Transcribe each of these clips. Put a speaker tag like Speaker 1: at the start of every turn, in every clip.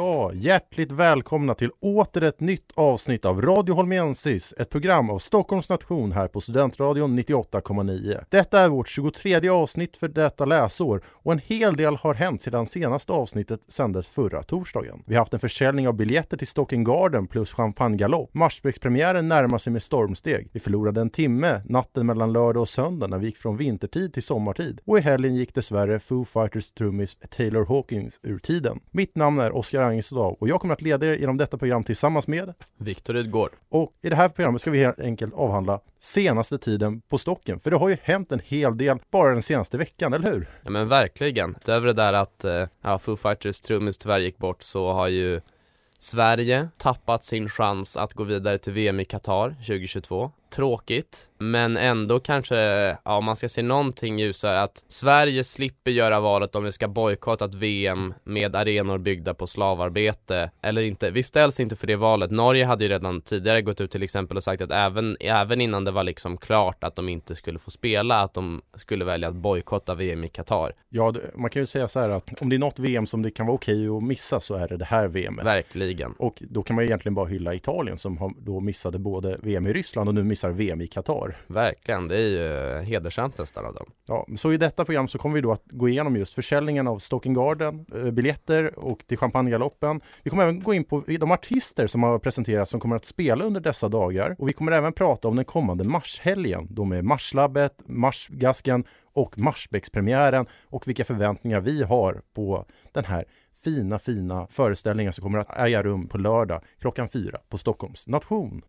Speaker 1: Ja, hjärtligt välkomna till åter ett nytt avsnitt av Radio Holmensis, ett program av Stockholms nation här på Studentradion 98,9. Detta är vårt 23 avsnitt för detta läsår och en hel del har hänt sedan senaste avsnittet sändes förra torsdagen. Vi har haft en försäljning av biljetter till Stocking Garden plus champagnegalopp. Marsbäckspremiären närmar sig med stormsteg. Vi förlorade en timme natten mellan lördag och söndag när vi gick från vintertid till sommartid. Och i helgen gick dessvärre Foo Fighters trummis Taylor Hawkins ur tiden. Mitt namn är Oskar Angestad och jag kommer att leda er genom detta program tillsammans med
Speaker 2: Viktor Rydgård.
Speaker 1: och i det här programmet ska vi helt enkelt avhandla senaste tiden på stocken. För det har ju hänt en hel del bara den senaste veckan, eller hur?
Speaker 2: Ja men verkligen. Utöver det där att eh, ja, Foo Fighters trummis tyvärr gick bort så har ju Sverige tappat sin chans att gå vidare till VM i Qatar 2022. Tråkigt, men ändå kanske, ja om man ska se någonting ljusare att Sverige slipper göra valet om vi ska bojkotta ett VM med arenor byggda på slavarbete eller inte. Vi ställs inte för det valet. Norge hade ju redan tidigare gått ut till exempel och sagt att även, även innan det var liksom klart att de inte skulle få spela, att de skulle välja att bojkotta VM i Qatar.
Speaker 1: Ja, man kan ju säga så här att om det är något VM som det kan vara okej att missa så är det det här VMet.
Speaker 2: Verkligen.
Speaker 1: Och då kan man ju egentligen bara hylla Italien som har då missade både VM i Ryssland och nu missar VM i Qatar.
Speaker 2: Verkligen, det är ju hedersamt nästan av dem.
Speaker 1: Ja, så i detta program så kommer vi då att gå igenom just försäljningen av Stocking Garden, eh, biljetter och till Champagnegaloppen. Vi kommer även gå in på de artister som har presenterats som kommer att spela under dessa dagar och vi kommer även prata om den kommande marshelgen då med Marslabbet, Marsgasken och Marsbäckspremiären och vilka förväntningar vi har på den här fina, fina föreställningen som kommer att äga rum på lördag klockan fyra på Stockholms nation.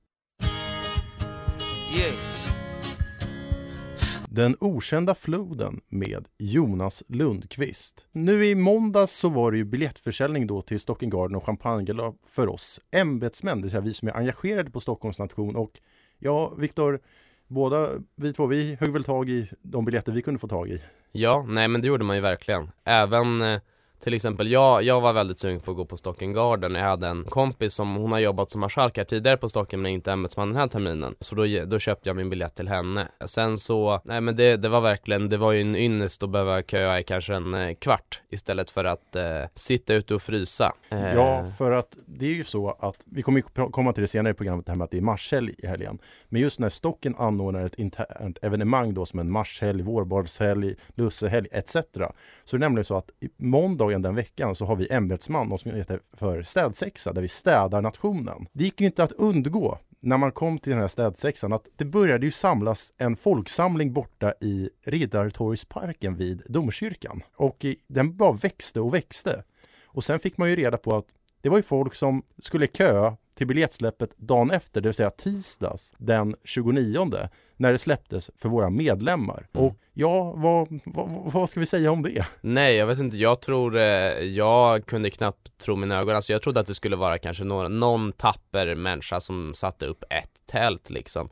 Speaker 1: Den okända floden med Jonas Lundqvist. Nu i måndags så var det ju biljettförsäljning då till Stocking Garden och champagnegalopp för oss ämbetsmän, det vill säga vi som är engagerade på Stockholms nation. Och ja, Viktor, båda vi två, vi högg väl tag i de biljetter vi kunde få tag i.
Speaker 2: Ja, nej men det gjorde man ju verkligen. Även eh, till exempel, jag, jag var väldigt sugen på att gå på Stocken Garden. Jag hade en kompis som, hon har jobbat som marskalk här tidigare på Stocken men inte ämbetsman den här terminen. Så då, då köpte jag min biljett till henne. Sen så, nej men det, det var verkligen, det var ju en ynnest att behöva köa i kanske en eh, kvart istället för att eh, sitta ute och frysa. Eh,
Speaker 1: Ja, för att det är ju så att vi kommer ju komma till det senare i programmet, det här med att det är marshelg i helgen. Men just när Stocken anordnar ett internt evenemang då som en marshelg, vårbadshelg, lussehelg etc. Så det är nämligen så att i måndagen den veckan så har vi ämbetsman, något som heter för städsexa, där vi städar nationen. Det gick ju inte att undgå när man kom till den här städsexan att det började ju samlas en folksamling borta i Riddartorgsparken vid domkyrkan. Och den bara växte och växte. Och sen fick man ju reda på att det var ju folk som skulle köa till biljettsläppet dagen efter, det vill säga tisdags den 29 när det släpptes för våra medlemmar.
Speaker 2: Mm.
Speaker 1: Och ja, vad, vad, vad ska vi säga om det?
Speaker 2: Nej, jag vet inte. Jag tror, eh, jag kunde knappt tro mina ögon. Alltså jag trodde att det skulle vara kanske några, någon tapper människa som satte upp ett tält liksom.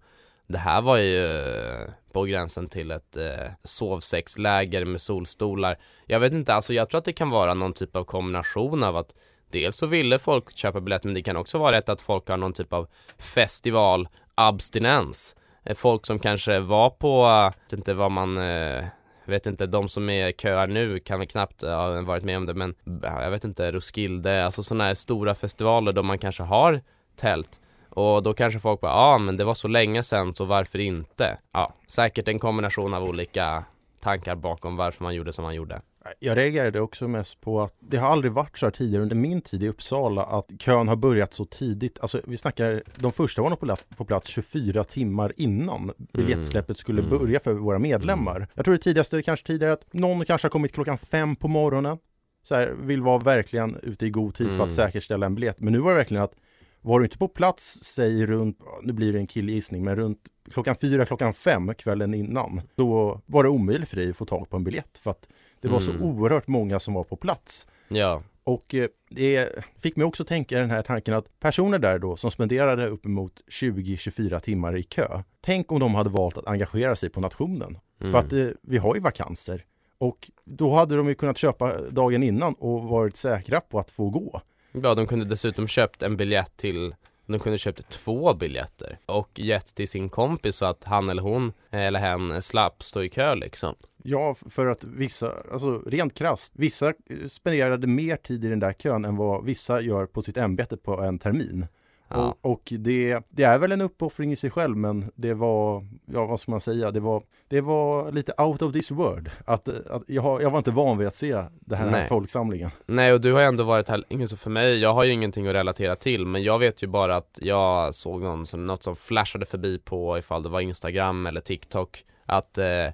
Speaker 2: Det här var ju eh, på gränsen till ett eh, sovsexläger med solstolar. Jag vet inte, alltså jag tror att det kan vara någon typ av kombination av att Dels så ville folk köpa biljetter men det kan också vara rätt att folk har någon typ av festivalabstinens. Eh, folk som kanske var på, eh, vet inte vad man eh, vet inte, de som är köar nu kan väl knappt ha varit med om det men jag vet inte, Roskilde, alltså sådana här stora festivaler då man kanske har tält och då kanske folk bara, ja ah, men det var så länge sedan så varför inte? Ja, säkert en kombination av olika tankar bakom varför man gjorde som man gjorde.
Speaker 1: Jag reagerade också mest på att det har aldrig varit så här tidigare under min tid i Uppsala att kön har börjat så tidigt. Alltså vi snackar, de första var nog på, plats, på plats 24 timmar innan biljettsläppet skulle
Speaker 2: Mm.
Speaker 1: börja för våra medlemmar. Jag tror det tidigaste kanske tidigare att någon kanske har kommit klockan fem på morgonen. Så här, vill vara verkligen ute i god tid för
Speaker 2: Mm.
Speaker 1: att säkerställa en biljett. Men nu var det verkligen att var du inte på plats, säg runt, nu blir det en killgissning, men runt klockan fyra, klockan fem kvällen innan, då var det omöjligt för dig att få tag på en biljett för att det var så
Speaker 2: Mm.
Speaker 1: oerhört många som var på plats.
Speaker 2: Ja,
Speaker 1: Och eh, det fick mig också tänka den här tanken att personer där då som spenderade uppemot 20-24 timmar i kö, tänk om de hade valt att engagera sig på nationen.
Speaker 2: Mm.
Speaker 1: För att eh, vi har ju vakanser. Och då hade de ju kunnat köpa dagen innan och varit säkra på att få gå.
Speaker 2: ja de kunde dessutom köpt en biljett till de kunde köpt två biljetter och gett till sin kompis så att han eller hon eller hen slapp stå i kö liksom.
Speaker 1: Ja, för att vissa, alltså rent krasst, vissa eh, spenderade mer tid i den där kön än vad vissa gör på sitt ämbete på en termin.
Speaker 2: Ja.
Speaker 1: Och, och det, det är väl en uppoffring i sig själv, men det var, ja vad ska man säga, det var, det var lite out of this world. Att, att jag, jag var inte van vid att se det här,
Speaker 2: Nej.
Speaker 1: folksamlingen.
Speaker 2: Nej och du har ju ändå varit här länge så för mig, jag har ju ingenting att relatera till men jag vet ju bara att jag såg någon som, något som flashade förbi på ifall det var Instagram eller TikTok att eh,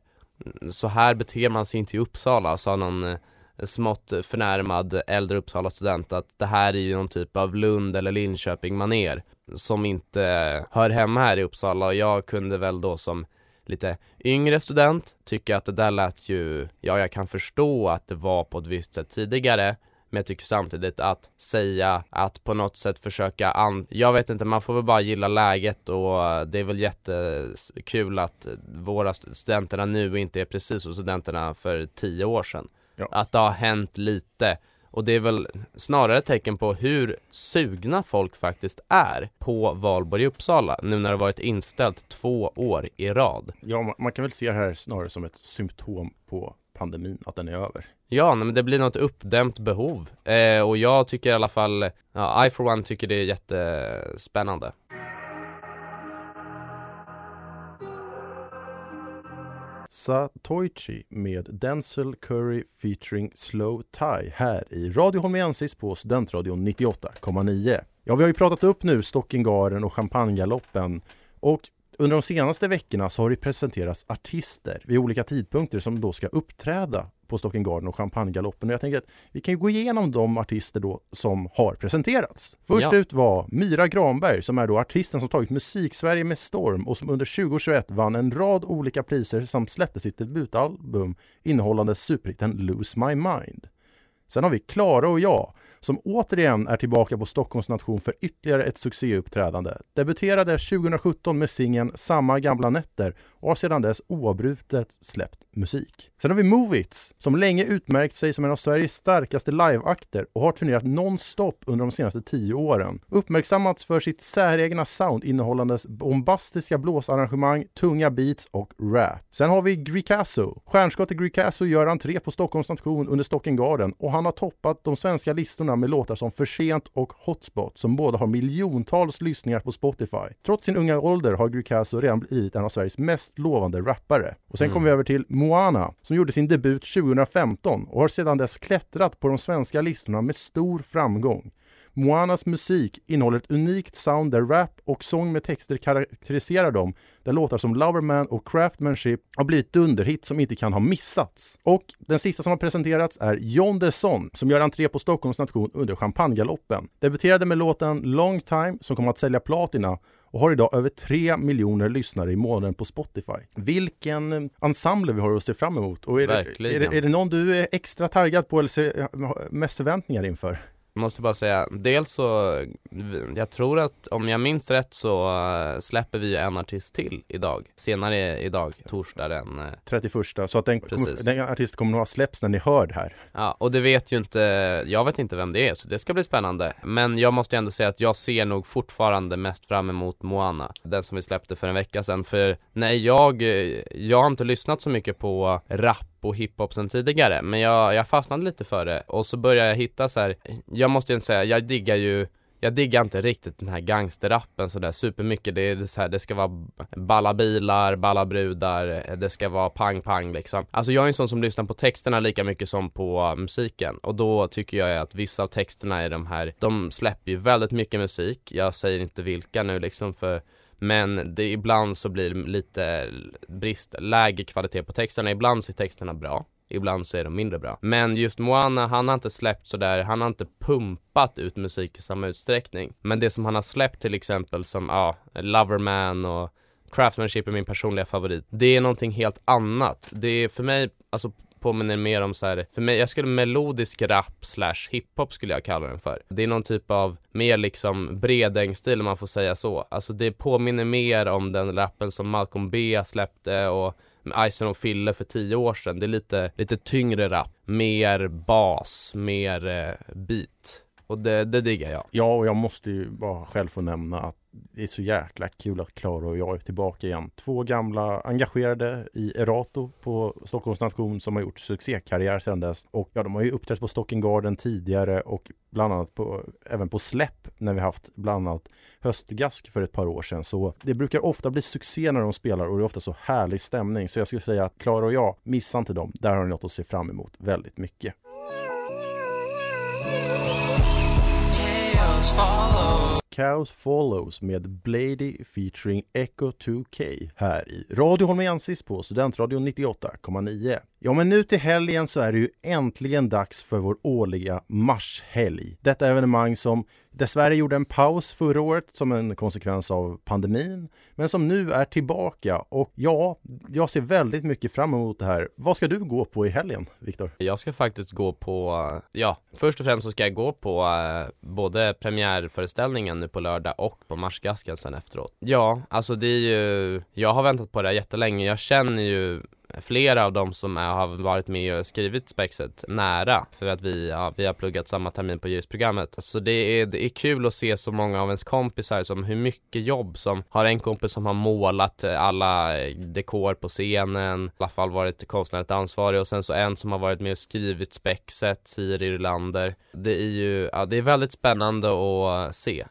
Speaker 2: så här beter man sig inte i Uppsala, sa någon eh, smått förnärmad äldre Uppsala student att det här är ju någon typ av Lund eller Linköping maner som inte hör hemma här i Uppsala och jag kunde väl då som lite yngre student tycka att det där lät ju, ja jag kan förstå att det var på ett visst sätt tidigare men jag tycker samtidigt att säga att på något sätt försöka an- Jag vet inte, man får väl bara gilla läget och det är väl jättekul att våra studenterna nu inte är precis som studenterna för tio år sedan.
Speaker 1: Ja.
Speaker 2: Att det har hänt lite och det är väl snarare ett tecken på hur sugna folk faktiskt är på valborg i Uppsala nu när det varit inställt två år i rad.
Speaker 1: Ja, man, kan väl se det här snarare som ett symptom på pandemin, att den är över.
Speaker 2: Ja, men det blir något uppdämt behov eh, och jag tycker i alla fall, ja, I for one tycker det är jättespännande.
Speaker 1: Satoichi med Denzel Curry featuring Slow Tie här i Radio Holmiensis på Studentradion 98,9. Ja, vi har ju pratat upp nu Stockingaren och Champagnegaloppen och under de senaste veckorna så har det presenterats artister vid olika tidpunkter som då ska uppträda på Stockingarden och Champagnegaloppen. Och jag tänker att vi kan gå igenom de artister då som har presenterats. Först
Speaker 2: Ja.
Speaker 1: ut var Myra Granberg som är då artisten som tagit Musik-Sverige med storm och som under 2021 vann en rad olika priser samt släppte sitt debutalbum innehållande superhitten Lose My Mind. Sen har vi Klara och jag som återigen är tillbaka på Stockholms nation för ytterligare ett succéuppträdande. Debuterade 2017 med singeln Samma gamla nätter och har sedan dess oavbrutet släppt musik. Sen har vi Movits som länge utmärkt sig som en av Sveriges starkaste liveakter och har turnerat nonstop under de senaste tio åren. Uppmärksammats för sitt säregna sound innehållandes bombastiska blåsarrangemang, tunga beats och rap. Sen har vi Greekazo. Stjärnskottet Greekazo gör entré på Stockholms nation under Stockengarden och han har toppat de svenska listorna med låtar som För sent och Hotspot som båda har miljontals lyssningar på Spotify. Trots sin unga ålder har Greekazo redan blivit en av Sveriges mest lovande rappare. Och sen
Speaker 2: Mm.
Speaker 1: kommer vi över till Moana som gjorde sin debut 2015 och har sedan dess klättrat på de svenska listorna med stor framgång. Moanas musik innehåller ett unikt sound där rap och sång med texter karaktäriserar dem, där låtar som Loverman och Craftmanship har blivit dunderhit som inte kan ha missats. Och den sista som har presenterats är John Desson som gör entré på Stockholms nation under Champagnegaloppen. Debuterade med låten Long Time som kommer att sälja platina och har idag över 3 miljoner lyssnare i månaden på Spotify. Vilken eh, ensemble vi har att se fram emot. Och är, det, är, det, är det någon du är extra taggad på eller ser, mest förväntningar inför?
Speaker 2: Jag måste bara säga, dels så, jag tror att om jag minns rätt så eh, släpper vi en artist till idag. Senare idag, torsdag den, eh,
Speaker 1: 31 så att den, kommer, den artisten kommer nog ha släppts när ni hör det här.
Speaker 2: ja och det vet ju inte, jag vet inte vem det är så det ska bli spännande. Men jag måste ändå säga att jag ser nog fortfarande mest fram emot Moana, den som vi släppte för en vecka sedan. För nej, jag, eh, jag har inte lyssnat så mycket på rap och hiphop sen tidigare men jag, jag fastnade lite för det och så började jag hitta så här. jag måste ju inte säga, jag diggar ju jag diggar inte riktigt den här gangsterrappen sådär supermycket. Det är så här, det ska vara balla bilar, balla brudar, det ska vara pang pang liksom. Alltså jag är en sån som lyssnar på texterna lika mycket som på eh, musiken och då tycker jag att vissa av texterna är de här, de släpper ju väldigt mycket musik. Jag säger inte vilka nu liksom för men det, ibland så blir det lite brist, lägre kvalitet på texterna. Ibland så är texterna bra. Ibland så är de mindre bra. Men just Moana, han har inte släppt sådär, han har inte pumpat ut musik i samma utsträckning. Men det som han har släppt till exempel som, ja, Loverman och Craftmanship är min personliga favorit. Det är någonting helt annat. Det är för mig, alltså påminner mer om så här, för mig, jag skulle melodisk rap slash hiphop skulle jag kalla den för. Det är någon typ av mer liksom Bredäng-stil om man får säga så. Alltså det påminner mer om den rappen som Malcolm B släppte och Ison och Fille för tio år sedan. Det är lite, lite tyngre rap, mer bas, mer eh, beat. Och det, det diggar jag.
Speaker 1: Ja, och jag måste ju bara själv få nämna att det är så jäkla kul att Klara och jag är tillbaka igen. Två gamla engagerade i Erato på Stockholms nation som har gjort succékarriär sedan dess. Och ja, de har ju uppträtt på Stocken Garden tidigare och bland annat på, även på släpp när vi haft bland annat höstgask för ett par år sedan. Så det brukar ofta bli succé när de spelar och det är ofta så härlig stämning. Så jag skulle säga att Klara och jag, missa inte dem. Där har ni något att se fram emot väldigt mycket. Chaos Follows med Blady featuring Echo 2K här i Radio Holmiensis på Studentradion 98,9. Ja, men nu till helgen så är det ju äntligen dags för vår årliga marshelg. Detta evenemang som dessvärre gjorde en paus förra året som en konsekvens av pandemin, men som nu är tillbaka. Och ja, jag ser väldigt mycket fram emot det här. Vad ska du gå på i helgen, Viktor?
Speaker 2: Jag ska faktiskt gå på, ja, först och främst så ska jag gå på eh, både premiärföreställningen nu på lördag och på Marsgasken sen efteråt. Ja, alltså det är ju, jag har väntat på det här jättelänge. Jag känner ju flera av dem som är, har varit med och skrivit spexet nära för att vi, ja, vi har pluggat samma termin på juristprogrammet Så det är, det är kul att se så många av ens kompisar som hur mycket jobb som har en kompis som har målat eh, alla eh, dekor på scenen, i alla fall varit konstnärligt ansvarig och sen så en som har varit med och skrivit spexet, Siri Rylander. Det är ju, ja, det är väldigt spännande att se.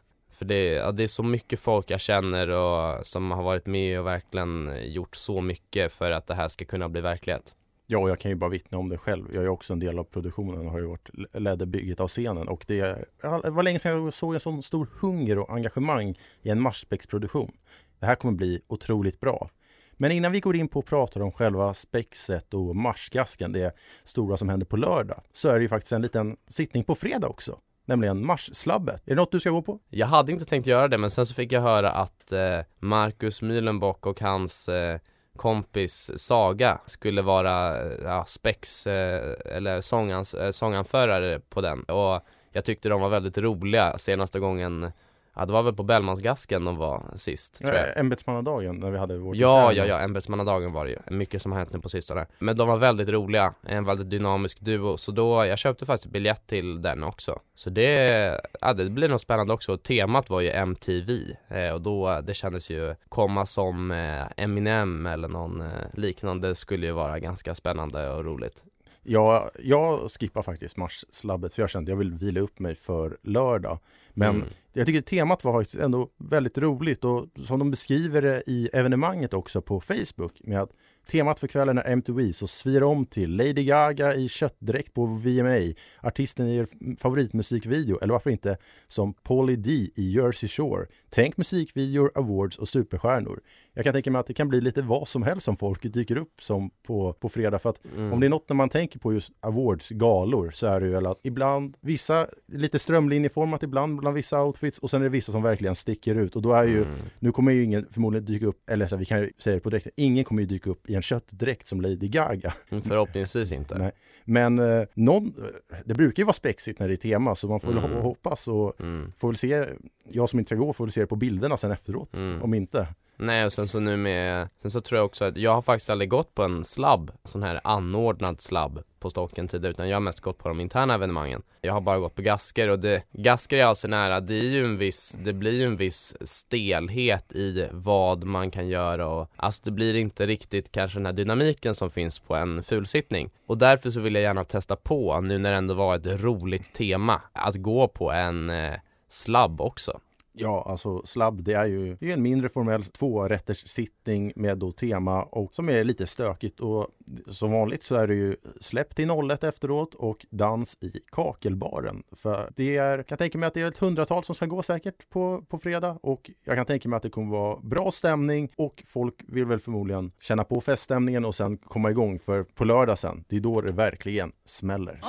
Speaker 2: För det, ja, det är så mycket folk jag känner och som har varit med och verkligen gjort så mycket för att det här ska kunna bli verklighet.
Speaker 1: Ja, och jag kan ju bara vittna om det själv. Jag är också en del av produktionen och har ju varit ledde bygget av scenen och det, det var länge sedan jag såg en sån stor hunger och engagemang i en Marspexproduktion. Det här kommer bli otroligt bra. Men innan vi går in på att prata om själva spexet och marsgasken, det stora som händer på lördag, så är det ju faktiskt en liten sittning på fredag också nämligen Marsslabbet. Är det något du ska gå på?
Speaker 2: Jag hade inte tänkt göra det, men sen så fick jag höra att eh, Marcus Myhlenbock och hans eh, kompis Saga skulle vara eh, ja, spex eh, eller sångans, eh, sånganförare på den och jag tyckte de var väldigt roliga senaste gången Ja det var väl på Bellmansgasken de var sist tror jag.
Speaker 1: Ämbetsmannadagen när vi hade vårt
Speaker 2: Ja, ja, ja, ämbetsmannadagen var det ju. Mycket som har hänt nu på sistone. Men de var väldigt roliga, en väldigt dynamisk duo. Så då, jag köpte faktiskt biljett till den också. Så det, ja det blir nog spännande också. Temat var ju MTV eh, och då, det kändes ju komma som eh, Eminem eller någon eh, liknande skulle ju vara ganska spännande och roligt.
Speaker 1: Ja, jag skippar faktiskt Mars-slabbet för jag kände att jag vill vila upp mig för lördag. Men mm. jag tycker temat var faktiskt ändå väldigt roligt och som de beskriver det i evenemanget också på Facebook med att Temat för kvällen är MTV, så svir om till Lady Gaga i köttdräkt på VMA, artisten i er favoritmusikvideo, eller varför inte som Pauly D i Jersey Shore. Tänk musikvideor, awards och superstjärnor. Jag kan tänka mig att det kan bli lite vad som helst som folk dyker upp som på, på fredag. För att mm. om det är något när man tänker på just awards, galor, så är det väl att ibland, vissa lite strömlinjeformat ibland bland vissa outfits och sen är det vissa som verkligen sticker ut. Och då är ju, mm. nu kommer ju ingen förmodligen dyka upp, eller så här, vi kan ju säga det på direkt, ingen kommer ju dyka upp i en köttdräkt som Lady Gaga.
Speaker 2: Mm, förhoppningsvis inte.
Speaker 1: Nej. Men eh, någon, det brukar ju vara spexigt när det är tema så man får mm. hoppas och mm. får väl se, jag som inte ska gå får väl se det på bilderna sen efteråt, mm. om inte.
Speaker 2: Nej och sen så nu med, sen så tror jag också att jag har faktiskt aldrig gått på en slabb, sån här anordnad slabb på stocken tidigare utan jag har mest gått på de interna evenemangen. Jag har bara gått på gasker och det, gasker är alltså nära, det är ju en viss, det blir ju en viss stelhet i vad man kan göra och alltså det blir inte riktigt kanske den här dynamiken som finns på en fulsittning. Och därför så vill jag gärna testa på, nu när det ändå var ett roligt tema, att gå på en eh, slabb också.
Speaker 1: Ja, alltså slabb det är ju, det är en mindre formell tvårätterssittning med då tema och som är lite stökigt och som vanligt så är det ju släpp till 01 efteråt och dans i kakelbaren. För det är, kan tänka mig att det är ett hundratal som ska gå säkert på, på fredag och jag kan tänka mig att det kommer vara bra stämning och folk vill väl förmodligen känna på feststämningen och sen komma igång för på lördag sen, det är då det verkligen smäller.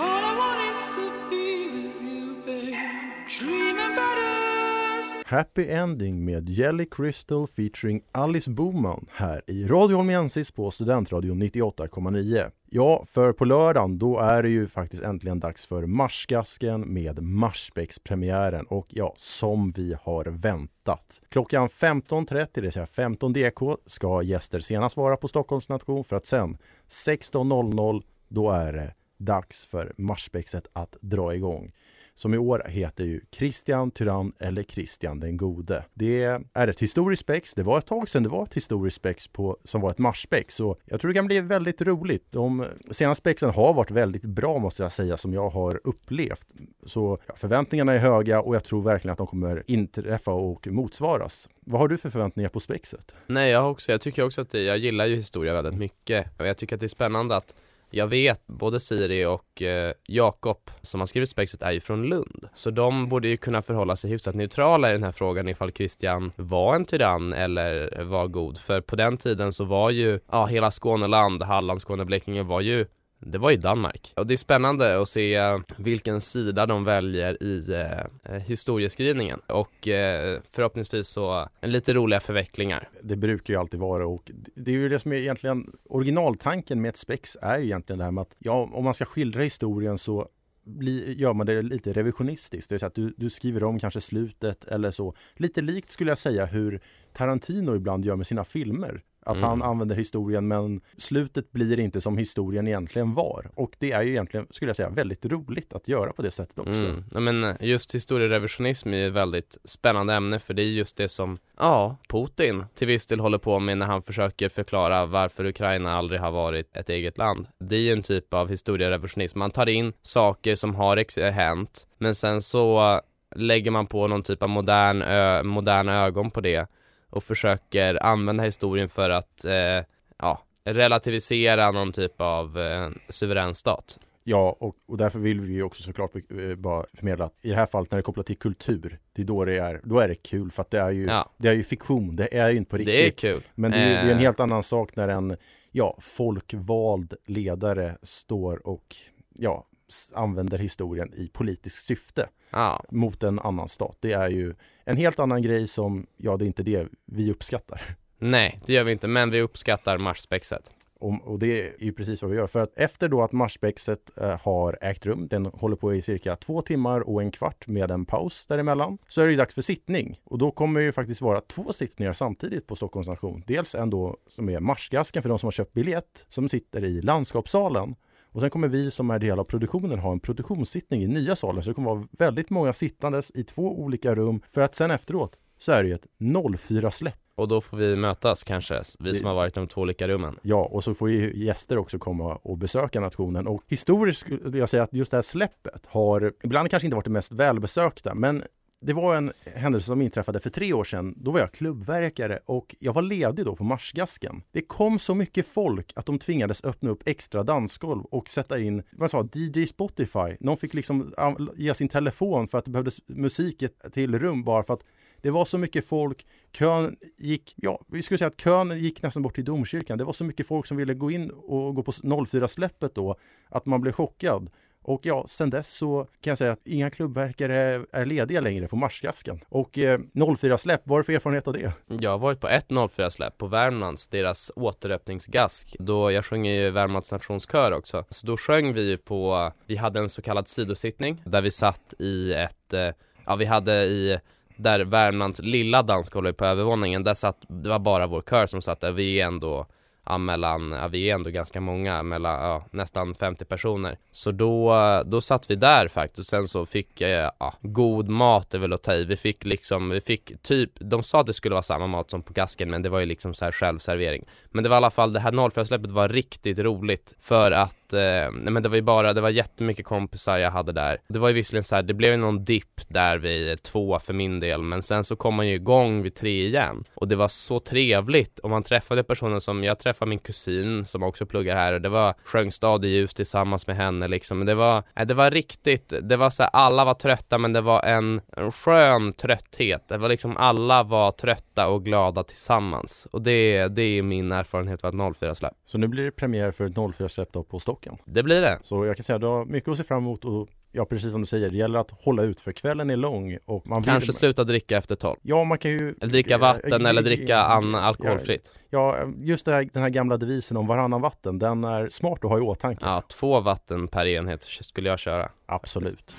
Speaker 1: Happy Ending med Jelly Crystal featuring Alice Boman här i Radio Holmiensis på Studentradion 98,9. Ja, för på lördagen då är det ju faktiskt äntligen dags för Marsgasken med Marsbäckspremiären och ja, som vi har väntat. Klockan 15.30, det vill säga 15 DK, ska gäster senast vara på Stockholms nation för att sen 16.00 då är det dags för Marsbäckset att dra igång som i år heter ju Christian Tyrann eller Christian den gode. Det är ett historiskt spex. Det var ett tag sedan det var ett historiskt spex på, som var ett marsspex. Så jag tror det kan bli väldigt roligt. De senaste spexen har varit väldigt bra måste jag säga som jag har upplevt. Så ja, förväntningarna är höga och jag tror verkligen att de kommer inträffa och motsvaras. Vad har du för förväntningar på spexet?
Speaker 2: Nej jag också, jag tycker också att det, jag gillar ju historia väldigt mycket och jag tycker att det är spännande att jag vet, både Siri och eh, Jakob som har skrivit spexet är ju från Lund. Så de borde ju kunna förhålla sig hyfsat neutrala i den här frågan ifall Christian var en tyrann eller var god. För på den tiden så var ju, ja hela Skåneland, Halland, Skåne, Blekinge var ju det var i Danmark. Och det är spännande att se eh, vilken sida de väljer i eh, eh historieskrivningen och eh, förhoppningsvis så eh, lite roliga förvecklingar.
Speaker 1: Det brukar ju alltid vara och det är ju det som är egentligen originaltanken med ett spex är ju egentligen det här med att ja, om man ska skildra historien så bli, gör man det lite revisionistiskt, det vill säga att du, du skriver om kanske slutet eller så. Lite likt skulle jag säga hur Tarantino ibland gör med sina filmer. Att mm. han använder historien men slutet blir inte som historien egentligen var. Och det är ju egentligen, skulle jag säga, väldigt roligt att göra på det sättet också. Mm.
Speaker 2: Ja, men just historierevisionism är ett väldigt spännande ämne för det är just det som, ja, Putin till viss del håller på med när han försöker förklara varför Ukraina aldrig har varit ett eget land. Det är ju en typ av historierevisionism. Man tar in saker som har hänt men sen så lägger man på någon typ av modern, ö, moderna ögon på det och försöker använda historien för att eh, ja, relativisera någon typ av eh, suverän stat.
Speaker 1: Ja, och, och därför vill vi ju också såklart eh, bara förmedla att i det här fallet när det är kopplat till kultur, det är då det är, då är det kul för att det är ju, ja. det är ju fiktion, det är ju inte på riktigt.
Speaker 2: Det är kul.
Speaker 1: Men det är, det är en eh. helt annan sak när en, ja, folkvald ledare står och, ja, använder historien i politiskt syfte ja. mot en annan stat. Det är ju en helt annan grej som, ja det är inte det vi uppskattar.
Speaker 2: Nej, det gör vi inte, men vi uppskattar Marsspexet.
Speaker 1: Och, och, det är ju precis vad vi gör. För att efter då att Marsspexet eh, har ägt rum, den håller på i cirka två timmar och en kvart med en paus däremellan, så är det ju dags för sittning. Och då kommer det ju faktiskt vara två sittningar samtidigt på Stockholms nation. Dels en då som är Marsgasken för de som har köpt biljett, som sitter i landskapssalen. Och sen kommer vi som är del av produktionen ha en produktionssittning i nya salen. Så det kommer vara väldigt många sittandes i två olika rum. För att sen efteråt så är det ju ett 04-släpp.
Speaker 2: Och då får vi mötas kanske, vi som har varit i de två olika rummen.
Speaker 1: Ja, och så får ju gäster också komma och besöka nationen. Och historiskt skulle jag säga att just det här släppet har ibland kanske inte varit det mest välbesökta, men det var en händelse som inträffade för tre år sedan. Då var jag klubbverkare och jag var ledig då på Marsgasken. Det kom så mycket folk att de tvingades öppna upp extra dansgolv och sätta in, vad sa, DJ Spotify. Någon fick liksom ge sin telefon för att det behövdes musik till rum bara för att det var så mycket folk, kön gick, ja, vi skulle säga att kön gick nästan bort till domkyrkan. Det var så mycket folk som ville gå in och gå på 04-släppet då, att man blev chockad. Och ja, sen dess så kan jag säga att inga klubbverkare är lediga längre på Marsgasken. Och eh, 04-släpp, vad är det för erfarenhet av det?
Speaker 2: Jag har varit på ett 04-släpp på Värmlands, deras återöppningsgask. Då jag sjöng i Värmlands nationskör också. Så då sjöng vi ju på, vi hade en så kallad sidosittning där vi satt i ett, eh, ja vi hade i där Värmlands lilla dansgolv på övervåningen, där satt, det var bara vår kör som satt där, vi är ändå ja, mellan, ja, vi är ändå ganska många, mellan, ja, nästan 50 personer. Så då, då satt vi där faktiskt och sen så fick jag, ja, god mat är väl att ta i. Vi fick liksom, vi fick typ, de sa att det skulle vara samma mat som på gasken men det var ju liksom så här självservering. Men det var i alla fall, det här 04-släppet var riktigt roligt för att att, eh, nej men det var ju bara, det var jättemycket kompisar jag hade där. Det var ju visserligen så här, det blev ju någon dipp där vid två för min del men sen så kom man ju igång vid tre igen. Och det var så trevligt. Och man träffade personer som, jag träffade min kusin som också pluggar här och det var sjöng Stad i ljus tillsammans med henne liksom. Men det var, nej, det var riktigt, det var så här, alla var trötta men det var en, en skön trötthet. Det var liksom alla var trötta och glada tillsammans. Och det, det är min erfarenhet av ett 04-släpp
Speaker 1: Så nu blir det premiär för ett 04-släpp då på Stockholm. Stocken.
Speaker 2: Det blir det
Speaker 1: Så jag kan säga att du har mycket att se fram emot och ja, precis som du säger, det gäller att hålla ut för kvällen är lång och man vill...
Speaker 2: Kanske sluta dricka efter 12
Speaker 1: Ja, man kan ju...
Speaker 2: Eller dricka vatten
Speaker 1: Eh,
Speaker 2: eller dricka an- alkoholfritt
Speaker 1: Ja, just här, den här gamla devisen om varannan vatten, den är smart att ha i åtanke.
Speaker 2: Ja, två vatten per enhet skulle jag köra
Speaker 1: Absolut.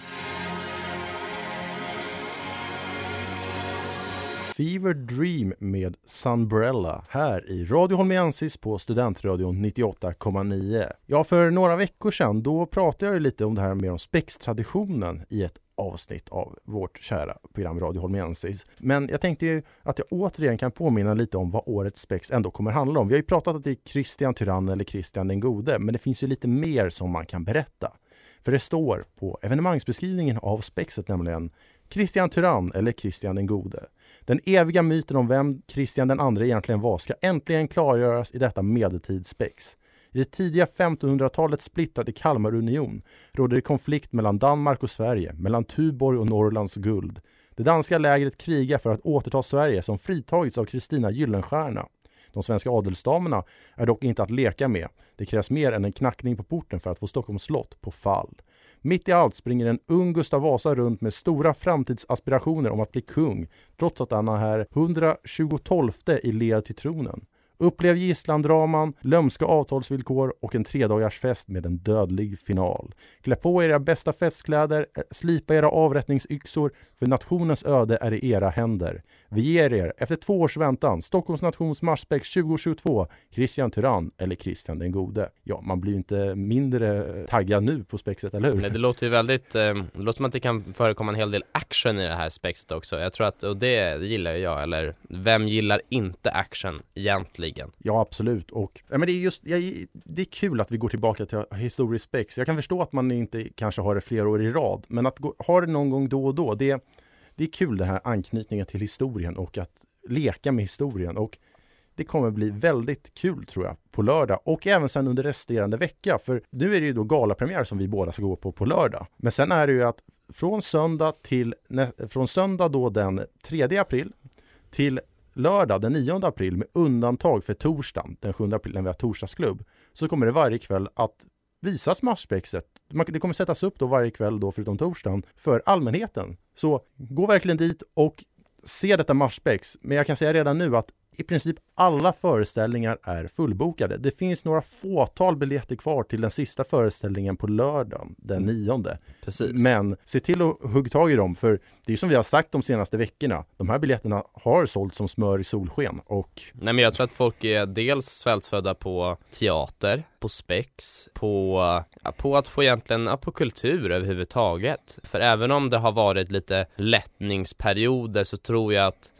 Speaker 1: Fever Dream med Sunbrella här i Radio Holmiensis på Studentradion 98,9. Ja, för några veckor sedan då pratade jag ju lite om det här med om spextraditionen i ett avsnitt av vårt kära program Radio Holmiensis. Men jag tänkte ju att jag återigen kan påminna lite om vad årets spex ändå kommer handla om. Vi har ju pratat att det är Christian Tyrann eller Christian den gode, men det finns ju lite mer som man kan berätta. För det står på evenemangsbeskrivningen av spexet nämligen Christian Tyrann eller Christian den gode. Den eviga myten om vem Kristian II egentligen var ska äntligen klargöras i detta medeltidsspex. I det tidiga 1500-talets splittrade Kalmarunion råder det konflikt mellan Danmark och Sverige, mellan Tuborg och Norrlands guld. Det danska lägret krigar för att återta Sverige som fritagits av Kristina Gyllenstierna. De svenska adelsdamerna är dock inte att leka med. Det krävs mer än en knackning på porten för att få Stockholms slott på fall. Mitt i allt springer en ung Gustav Vasa runt med stora framtidsaspirationer om att bli kung, trots att han är 122 i led till tronen. Upplev gisslandraman, lömska avtalsvillkor och en tredagars fest med en dödlig final. Klä på era bästa festkläder, eh, slipa era avrättningsyxor, för nationens öde är i era händer. Vi ger er, efter två års väntan, Stockholms nations marspex 2022, Christian Tyrann eller Christian den gode. Ja, man blir ju inte mindre eh, taggad nu på spexet, eller hur?
Speaker 2: Nej, det låter ju väldigt, eh, det låter som att det kan förekomma en hel del action i det här spexet också Jag tror att, och det, det gillar ju jag, eller vem gillar inte action egentligen?
Speaker 1: Ja, absolut. Och ja, men det är just, ja, det är kul att vi går tillbaka till historisk spex. Jag kan förstå att man inte kanske har det flera år i rad, men att gå, ha det någon gång då och då, det, det är kul den här anknytningen till historien och att leka med historien. Och det kommer bli väldigt kul tror jag på lördag och även sen under resterande vecka. För nu är det ju då galapremiär som vi båda ska gå på på lördag. Men sen är det ju att från söndag till från söndag då den 3 april till lördag den 9 april med undantag för torsdagen den 7 april när vi har torsdagsklubb så kommer det varje kväll att visas matchspexet. Det kommer sättas upp då varje kväll då förutom torsdagen för allmänheten. Så gå verkligen dit och se detta matchspex. Men jag kan säga redan nu att i princip alla föreställningar är fullbokade. Det finns några fåtal biljetter kvar till den sista föreställningen på lördagen den nionde.
Speaker 2: Precis.
Speaker 1: Men se till att hugga tag i dem för det är som vi har sagt de senaste veckorna. De här biljetterna har sålt som smör i solsken och
Speaker 2: Nej men jag tror att folk är dels svältfödda på teater, på spex, på, på att få egentligen, på kultur överhuvudtaget. För även om det har varit lite lättningsperioder så tror jag att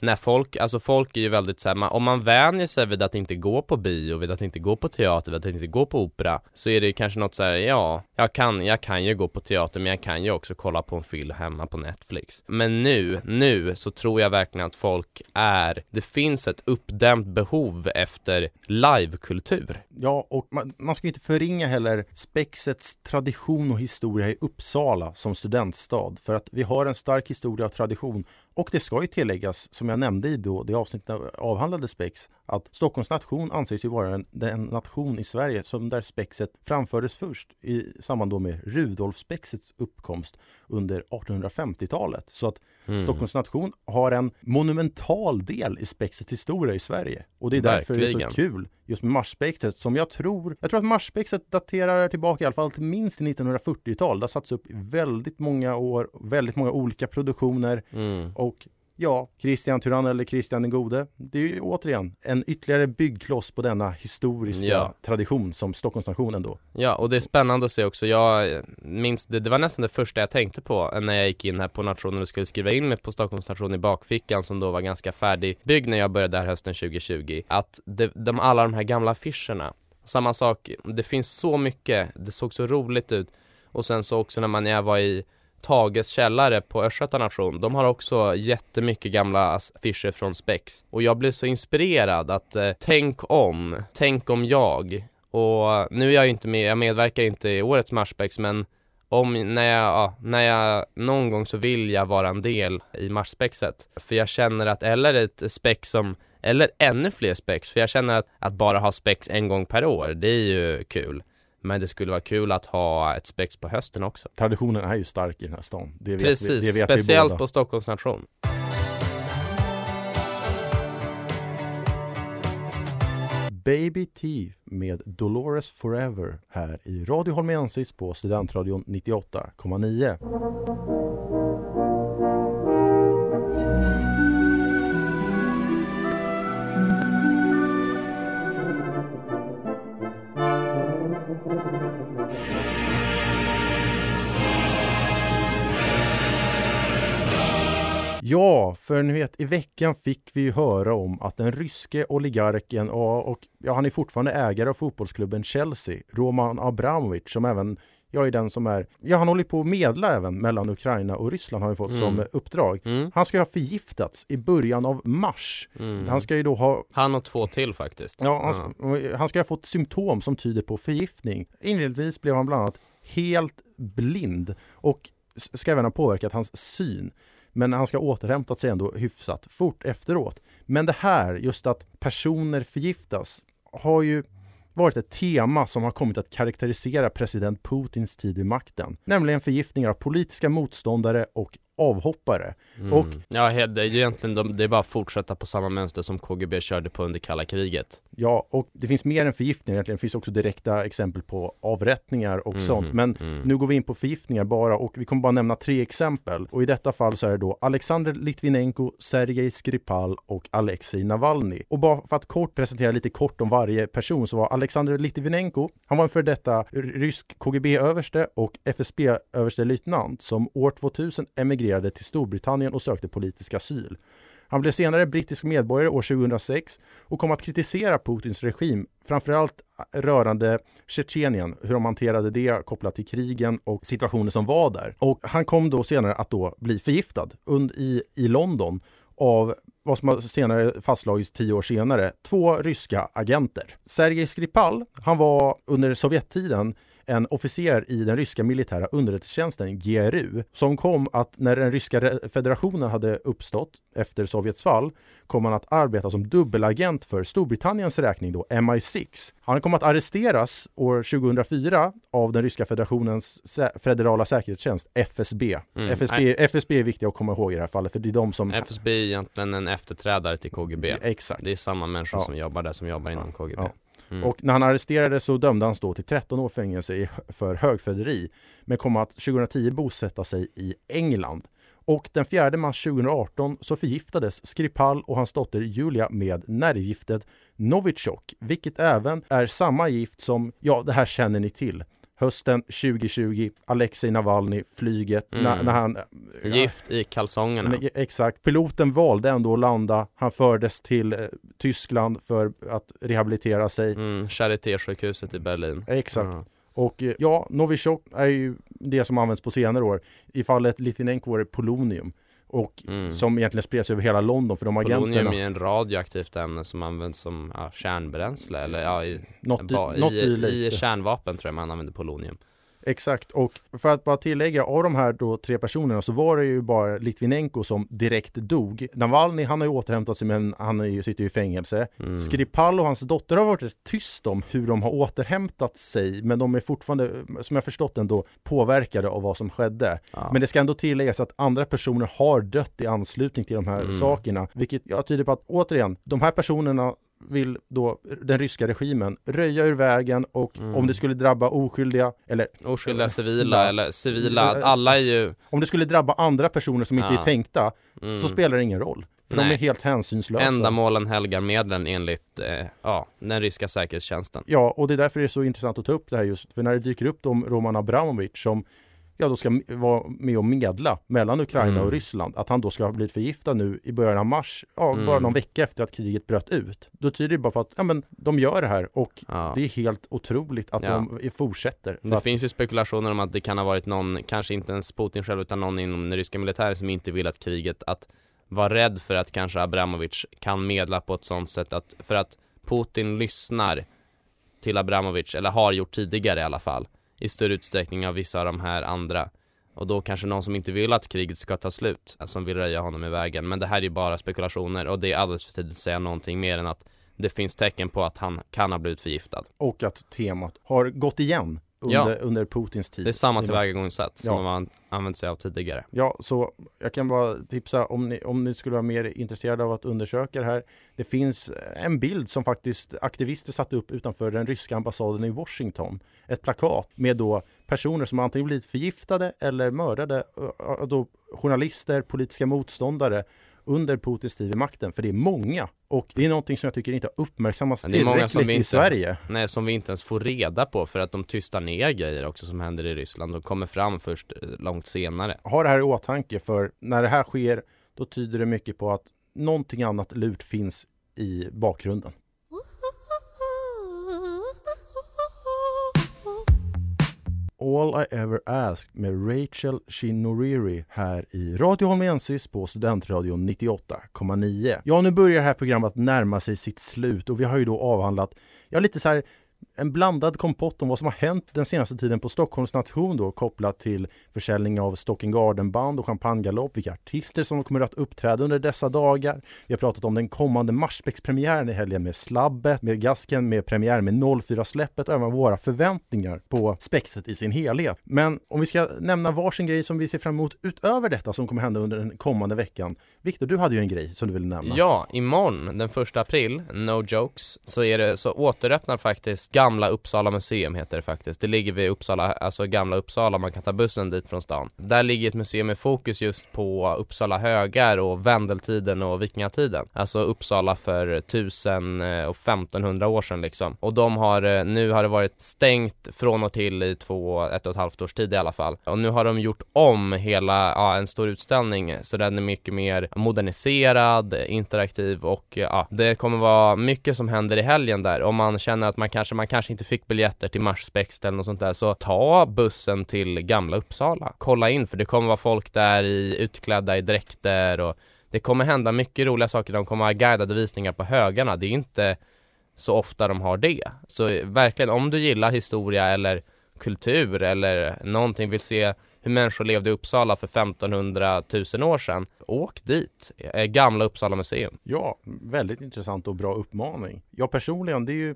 Speaker 2: när folk, alltså folk är ju väldigt såhär, om man vänjer sig vid att inte gå på bio, vid att inte gå på teater, vid att inte gå på opera Så är det ju kanske något såhär, ja, jag kan, jag kan ju gå på teater men jag kan ju också kolla på en film hemma på Netflix. Men nu, nu så tror jag verkligen att folk är, det finns ett uppdämt behov efter livekultur.
Speaker 1: Ja, och man, man ska inte förringa heller spexets tradition och historia i Uppsala som studentstad för att vi har en stark historia och tradition och det ska ju tilläggas, som jag nämnde i då, det avsnittet avhandlade Spex, att Stockholms nation anses ju vara en, den nation i Sverige som där spexet framfördes först i samband då med Rudolf-spexets uppkomst under 1850-talet. Så att mm. Stockholms nation har en monumental del i spexets historia i Sverige. Och det är därför Verkligen. det är så kul just med marsspexet som jag tror, jag tror att marsspexet daterar tillbaka i alla fall till minst 1940-tal. Det har satts upp i väldigt många år, väldigt många olika produktioner
Speaker 2: mm.
Speaker 1: och Ja, Christian Tyrann eller Christian den gode. Det är ju återigen en ytterligare byggkloss på denna historiska ja. tradition som Stockholms nation ändå.
Speaker 2: Ja, och det är spännande att se också. Jag minns, det, det var nästan det första jag tänkte på när jag gick in här på nationen och skulle skriva in mig på Stockholms nation i bakfickan som då var ganska färdigbyggd när jag började där hösten 2020. Att det, de, alla de här gamla affischerna Samma sak, det finns så mycket, det såg så roligt ut och sen så också när man jag var i Tages källare på Östgöta nation, de har också jättemycket gamla affischer från Spex och jag blev så inspirerad att eh, tänk om, tänk om jag och nu är jag ju inte med, jag medverkar inte i årets Marsspex men om, när jag, ja, när jag, någon gång så vill jag vara en del i Marsspexet. För jag känner att, eller ett spex som, eller ännu fler spex, för jag känner att, att bara ha spex en gång per år, det är ju kul. Men det skulle vara kul att ha ett spex på hösten också.
Speaker 1: Traditionen är ju stark i den här stan. Det vet
Speaker 2: Precis,
Speaker 1: vi, det vet
Speaker 2: speciellt
Speaker 1: vi
Speaker 2: på Stockholms nation.
Speaker 1: Baby T med Dolores Forever här i Radio Holmiensis på Studentradion 98,9. Ja, för ni vet i veckan fick vi ju höra om att den ryske oligarken och, och ja, han är fortfarande ägare av fotbollsklubben Chelsea, Roman Abramovich, som även jag är den som är, ja han håller på att medla även mellan Ukraina och Ryssland har vi fått
Speaker 2: Mm.
Speaker 1: som uppdrag.
Speaker 2: Mm.
Speaker 1: Han ska ha förgiftats i början av mars.
Speaker 2: Mm.
Speaker 1: Han ska ju då ha
Speaker 2: Han och två till faktiskt.
Speaker 1: Ja, han, ska, han ska ha fått symptom som tyder på förgiftning. Inledningsvis blev han bland annat helt blind och ska även ha påverkat hans syn. Men han ska ha återhämtat sig ändå hyfsat fort efteråt. Men det här, just att personer förgiftas, har ju varit ett tema som har kommit att karaktärisera president Putins tid vid makten. Nämligen förgiftningar av politiska motståndare och avhoppare.
Speaker 2: Mm.
Speaker 1: Och
Speaker 2: Ja, det är egentligen, de, det är bara att fortsätta på samma mönster som KGB körde på under kalla kriget.
Speaker 1: Ja, och det finns mer än förgiftningar egentligen. Det finns också direkta exempel på avrättningar och
Speaker 2: Mhm,
Speaker 1: sånt. Men
Speaker 2: mm.
Speaker 1: nu går vi in på förgiftningar bara och vi kommer bara nämna tre exempel. Och i detta fall så är det då Alexander Litvinenko, Sergej Skripal och Alexej Navalny. Och bara för att kort presentera lite kort om varje person så var Alexander Litvinenko, han var en för detta rysk KGB-överste och FSB-överstelöjtnant som år 2000 emigrerade till Storbritannien och sökte politisk asyl. Han blev senare brittisk medborgare år 2006 och kom att kritisera Putins regim, framförallt rörande Tjetjenien, hur de hanterade det kopplat till krigen och situationen som var där. Och han kom då senare att då bli förgiftad i, i London av vad som senare fastslagits tio år senare, två ryska agenter. Sergej Skripal, han var under Sovjettiden en officer i den ryska militära underrättelsetjänsten GRU som kom att när den ryska federationen hade uppstått efter Sovjets fall kom han att arbeta som dubbelagent för Storbritanniens räkning då MI6. Han kom att arresteras år 2004 av den ryska federationens sä- federala säkerhetstjänst FSB.
Speaker 2: Mm.
Speaker 1: FSB, FSB är viktiga att komma ihåg i det här fallet för det är de som
Speaker 2: FSB är egentligen en efterträdare till KGB.
Speaker 1: Exakt.
Speaker 2: Det är samma människor
Speaker 1: Ja.
Speaker 2: som jobbar där som jobbar inom KGB.
Speaker 1: Ja.
Speaker 2: Mm.
Speaker 1: Och när han arresterades så dömde han då till 13 år fängelse för högförräderi men kom att 2010 bosätta sig i England. Och den 4 mars 2018 så förgiftades Skripal och hans dotter Julia med nervgiftet Novichok, vilket även är samma gift som, ja det här känner ni till. Hösten 2020, Alexej Navalny, flyget,
Speaker 2: Mm.
Speaker 1: när, när han...
Speaker 2: Gift i kalsongerna.
Speaker 1: Men, Exakt. Piloten valde ändå att landa. Han fördes till eh, Tyskland för att rehabilitera sig.
Speaker 2: Mm, Charité-sjukhuset i Berlin.
Speaker 1: Exakt.
Speaker 2: Ja.
Speaker 1: Och eh, ja, Novichok är ju det som används på senare år. I fallet Litvinenko var det polonium. Och
Speaker 2: Mm.
Speaker 1: som egentligen spreds över hela London för de
Speaker 2: Polonium
Speaker 1: agenterna.
Speaker 2: är en radioaktivt ämne som används som ja, kärnbränsle eller ja, i,
Speaker 1: Något i-
Speaker 2: ba-
Speaker 1: något
Speaker 2: i,
Speaker 1: i
Speaker 2: i, kärnvapen tror jag man använder polonium.
Speaker 1: Exakt, och för att bara tillägga, av de här då tre personerna så var det ju bara Litvinenko som direkt dog. Navalny, han har ju återhämtat sig men han är ju, sitter ju i fängelse.
Speaker 2: Mm.
Speaker 1: Skripal och hans dotter har varit rätt tyst om hur de har återhämtat sig, men de är fortfarande, som jag förstått ändå, påverkade av vad som skedde.
Speaker 2: Ja.
Speaker 1: Men det ska ändå tilläggas att andra personer har dött i anslutning till de här
Speaker 2: Mm.
Speaker 1: sakerna, vilket jag tyder på att återigen, de här personerna vill då den ryska regimen röja ur vägen och
Speaker 2: Mm.
Speaker 1: om det skulle drabba oskyldiga eller
Speaker 2: Oskyldiga civila
Speaker 1: Ja.
Speaker 2: eller civila,
Speaker 1: Ja,
Speaker 2: alla är ju
Speaker 1: om det skulle drabba andra personer som inte
Speaker 2: Ja.
Speaker 1: är tänkta
Speaker 2: mm,
Speaker 1: så spelar det ingen roll. För de
Speaker 2: Nej.
Speaker 1: är helt hänsynslösa.
Speaker 2: ändamålen helgar medlen enligt eh, ja, den ryska säkerhetstjänsten.
Speaker 1: Ja, och det är därför det är så intressant att ta upp det här just för när det dyker upp om Roman Abramovich som ja då ska vara med och medla mellan Ukraina
Speaker 2: Mm.
Speaker 1: och Ryssland. Att han då ska ha blivit förgiftad nu i början av mars, ja bara
Speaker 2: Mm.
Speaker 1: någon vecka efter att kriget bröt ut. Då tyder det bara på att, ja men de gör det här och
Speaker 2: Ja.
Speaker 1: det är helt otroligt att
Speaker 2: Ja.
Speaker 1: de fortsätter.
Speaker 2: Det
Speaker 1: att,
Speaker 2: finns ju spekulationer om att det kan ha varit någon, kanske inte ens Putin själv utan någon inom den ryska militären som inte vill att kriget, att vara rädd för att kanske Abramovic kan medla på ett sånt sätt att, för att Putin lyssnar till Abramovic, eller har gjort tidigare i alla fall, i större utsträckning av vissa av de här andra. Och då kanske någon som inte vill att kriget ska ta slut, eh, som vill röja honom i vägen. Men det här är ju bara spekulationer och det är alldeles för tidigt att säga någonting mer än att det finns tecken på att han kan ha blivit förgiftad.
Speaker 1: och att temat har gått igen under,
Speaker 2: Ja.
Speaker 1: under Putins tid.
Speaker 2: Det är samma tillvägagångssätt som
Speaker 1: Ja.
Speaker 2: man använt sig av tidigare.
Speaker 1: Ja, så jag kan bara tipsa om ni, om ni skulle vara mer intresserade av att undersöka det här. Det finns en bild som faktiskt aktivister satte upp utanför den ryska ambassaden i Washington. Ett plakat med då personer som antingen blivit förgiftade eller mördade, då journalister, politiska motståndare under Putins tid vid makten. För det är många och det är någonting som jag tycker inte har uppmärksammats
Speaker 2: Det är många som
Speaker 1: tillräckligt
Speaker 2: vi
Speaker 1: i
Speaker 2: inte-
Speaker 1: Sverige.
Speaker 2: Nej, som vi inte ens får reda på för att de tystar ner grejer också som händer i Ryssland. De kommer fram först eh, långt senare.
Speaker 1: ha det här i åtanke för när det här sker då tyder det mycket på att någonting annat lurt finns i bakgrunden. All I Ever Asked med Rachel Shinoriri här i Radio Holmensis på Studentradion 98,9. Ja, nu börjar det här programmet närma sig sitt slut och vi har ju då avhandlat, ja lite så här en blandad kompott om vad som har hänt den senaste tiden på Stockholms nation då kopplat till försäljning av Stocking Garden-band och champagnegalopp, vilka artister som kommer att uppträda under dessa dagar. Vi har pratat om den kommande Marsbäckspremiären i helgen med Slabbet, med Gasken, med premiär med 04-släppet och även våra förväntningar på spexet i sin helhet. Men om vi ska nämna varsin grej som vi ser fram emot utöver detta som kommer hända under den kommande veckan. Viktor, du hade ju en grej som du ville nämna.
Speaker 2: Ja, imorgon den första april, no jokes, så är det, så återöppnar faktiskt Gamla Uppsala museum heter det faktiskt. Det ligger vid Uppsala, alltså Gamla Uppsala, man kan ta bussen dit från stan. Där ligger ett museum med fokus just på Uppsala högar och vändeltiden och vikingatiden. Alltså Uppsala för 1000 eh, och 1500 år sedan liksom. Och de har, eh, nu har det varit stängt från och till i två, ett och ett halvt års tid i alla fall. Och nu har de gjort om hela, ja en stor utställning så den är mycket mer moderniserad, interaktiv och eh, ja, det kommer vara mycket som händer i helgen där. Om man känner att man kanske, man kanske inte fick biljetter till Marspex eller något sånt där så ta bussen till Gamla Uppsala. Kolla in för det kommer vara folk där i utklädda i dräkter och det kommer hända mycket roliga saker. De kommer ha guidade visningar på högarna. Det är inte så ofta de har det. Så eh, verkligen, om du gillar historia eller kultur eller någonting, vill se hur människor levde i Uppsala för 1500 000 år sedan, åk dit. Eh, gamla Uppsala museum.
Speaker 1: Ja, väldigt intressant och bra uppmaning. Jag personligen, det är ju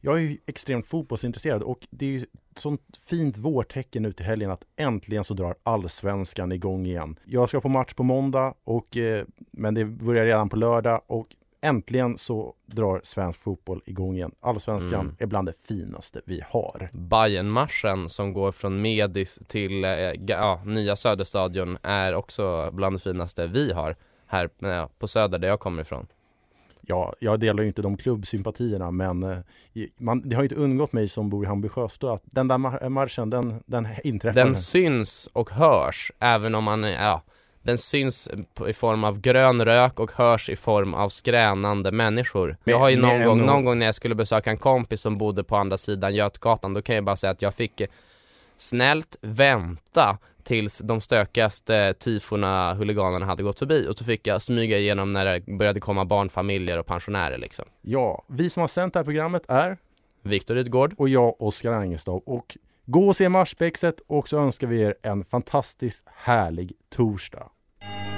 Speaker 1: jag är ju extremt fotbollsintresserad och det är ju ett sånt fint vårtecken nu till helgen att äntligen så drar allsvenskan igång igen. Jag ska på match på måndag och eh, men det börjar redan på lördag och äntligen så drar svensk fotboll igång igen. Allsvenskan
Speaker 2: Mm.
Speaker 1: är bland det finaste vi har.
Speaker 2: Bayernmarschen som går från Medis till eh, ja, nya Söderstadion är också bland det finaste vi har här ja, på Söder där jag kommer ifrån.
Speaker 1: Ja, jag delar ju inte de klubbsympatierna men eh, man, det har ju inte undgått mig som bor i Hammarby Sjöstad att den där mar- marschen den, den inträffar.
Speaker 2: Den syns och hörs även om man, ja, den syns i form av grön rök och hörs i form av skränande människor. Jag har ju någon gång, någon gång när jag skulle besöka en kompis som bodde på andra sidan Götgatan, då kan jag bara säga att jag fick snällt vänta tills de stökigaste tifona huliganerna hade gått förbi och så fick jag smyga igenom när det började komma barnfamiljer och pensionärer liksom.
Speaker 1: Ja, vi som har sänt det här programmet är
Speaker 2: Viktor Rydgård,
Speaker 1: och jag, Oskar Angestav. Och gå och se Marsbäckset och så önskar vi er en fantastiskt härlig torsdag.
Speaker 3: Du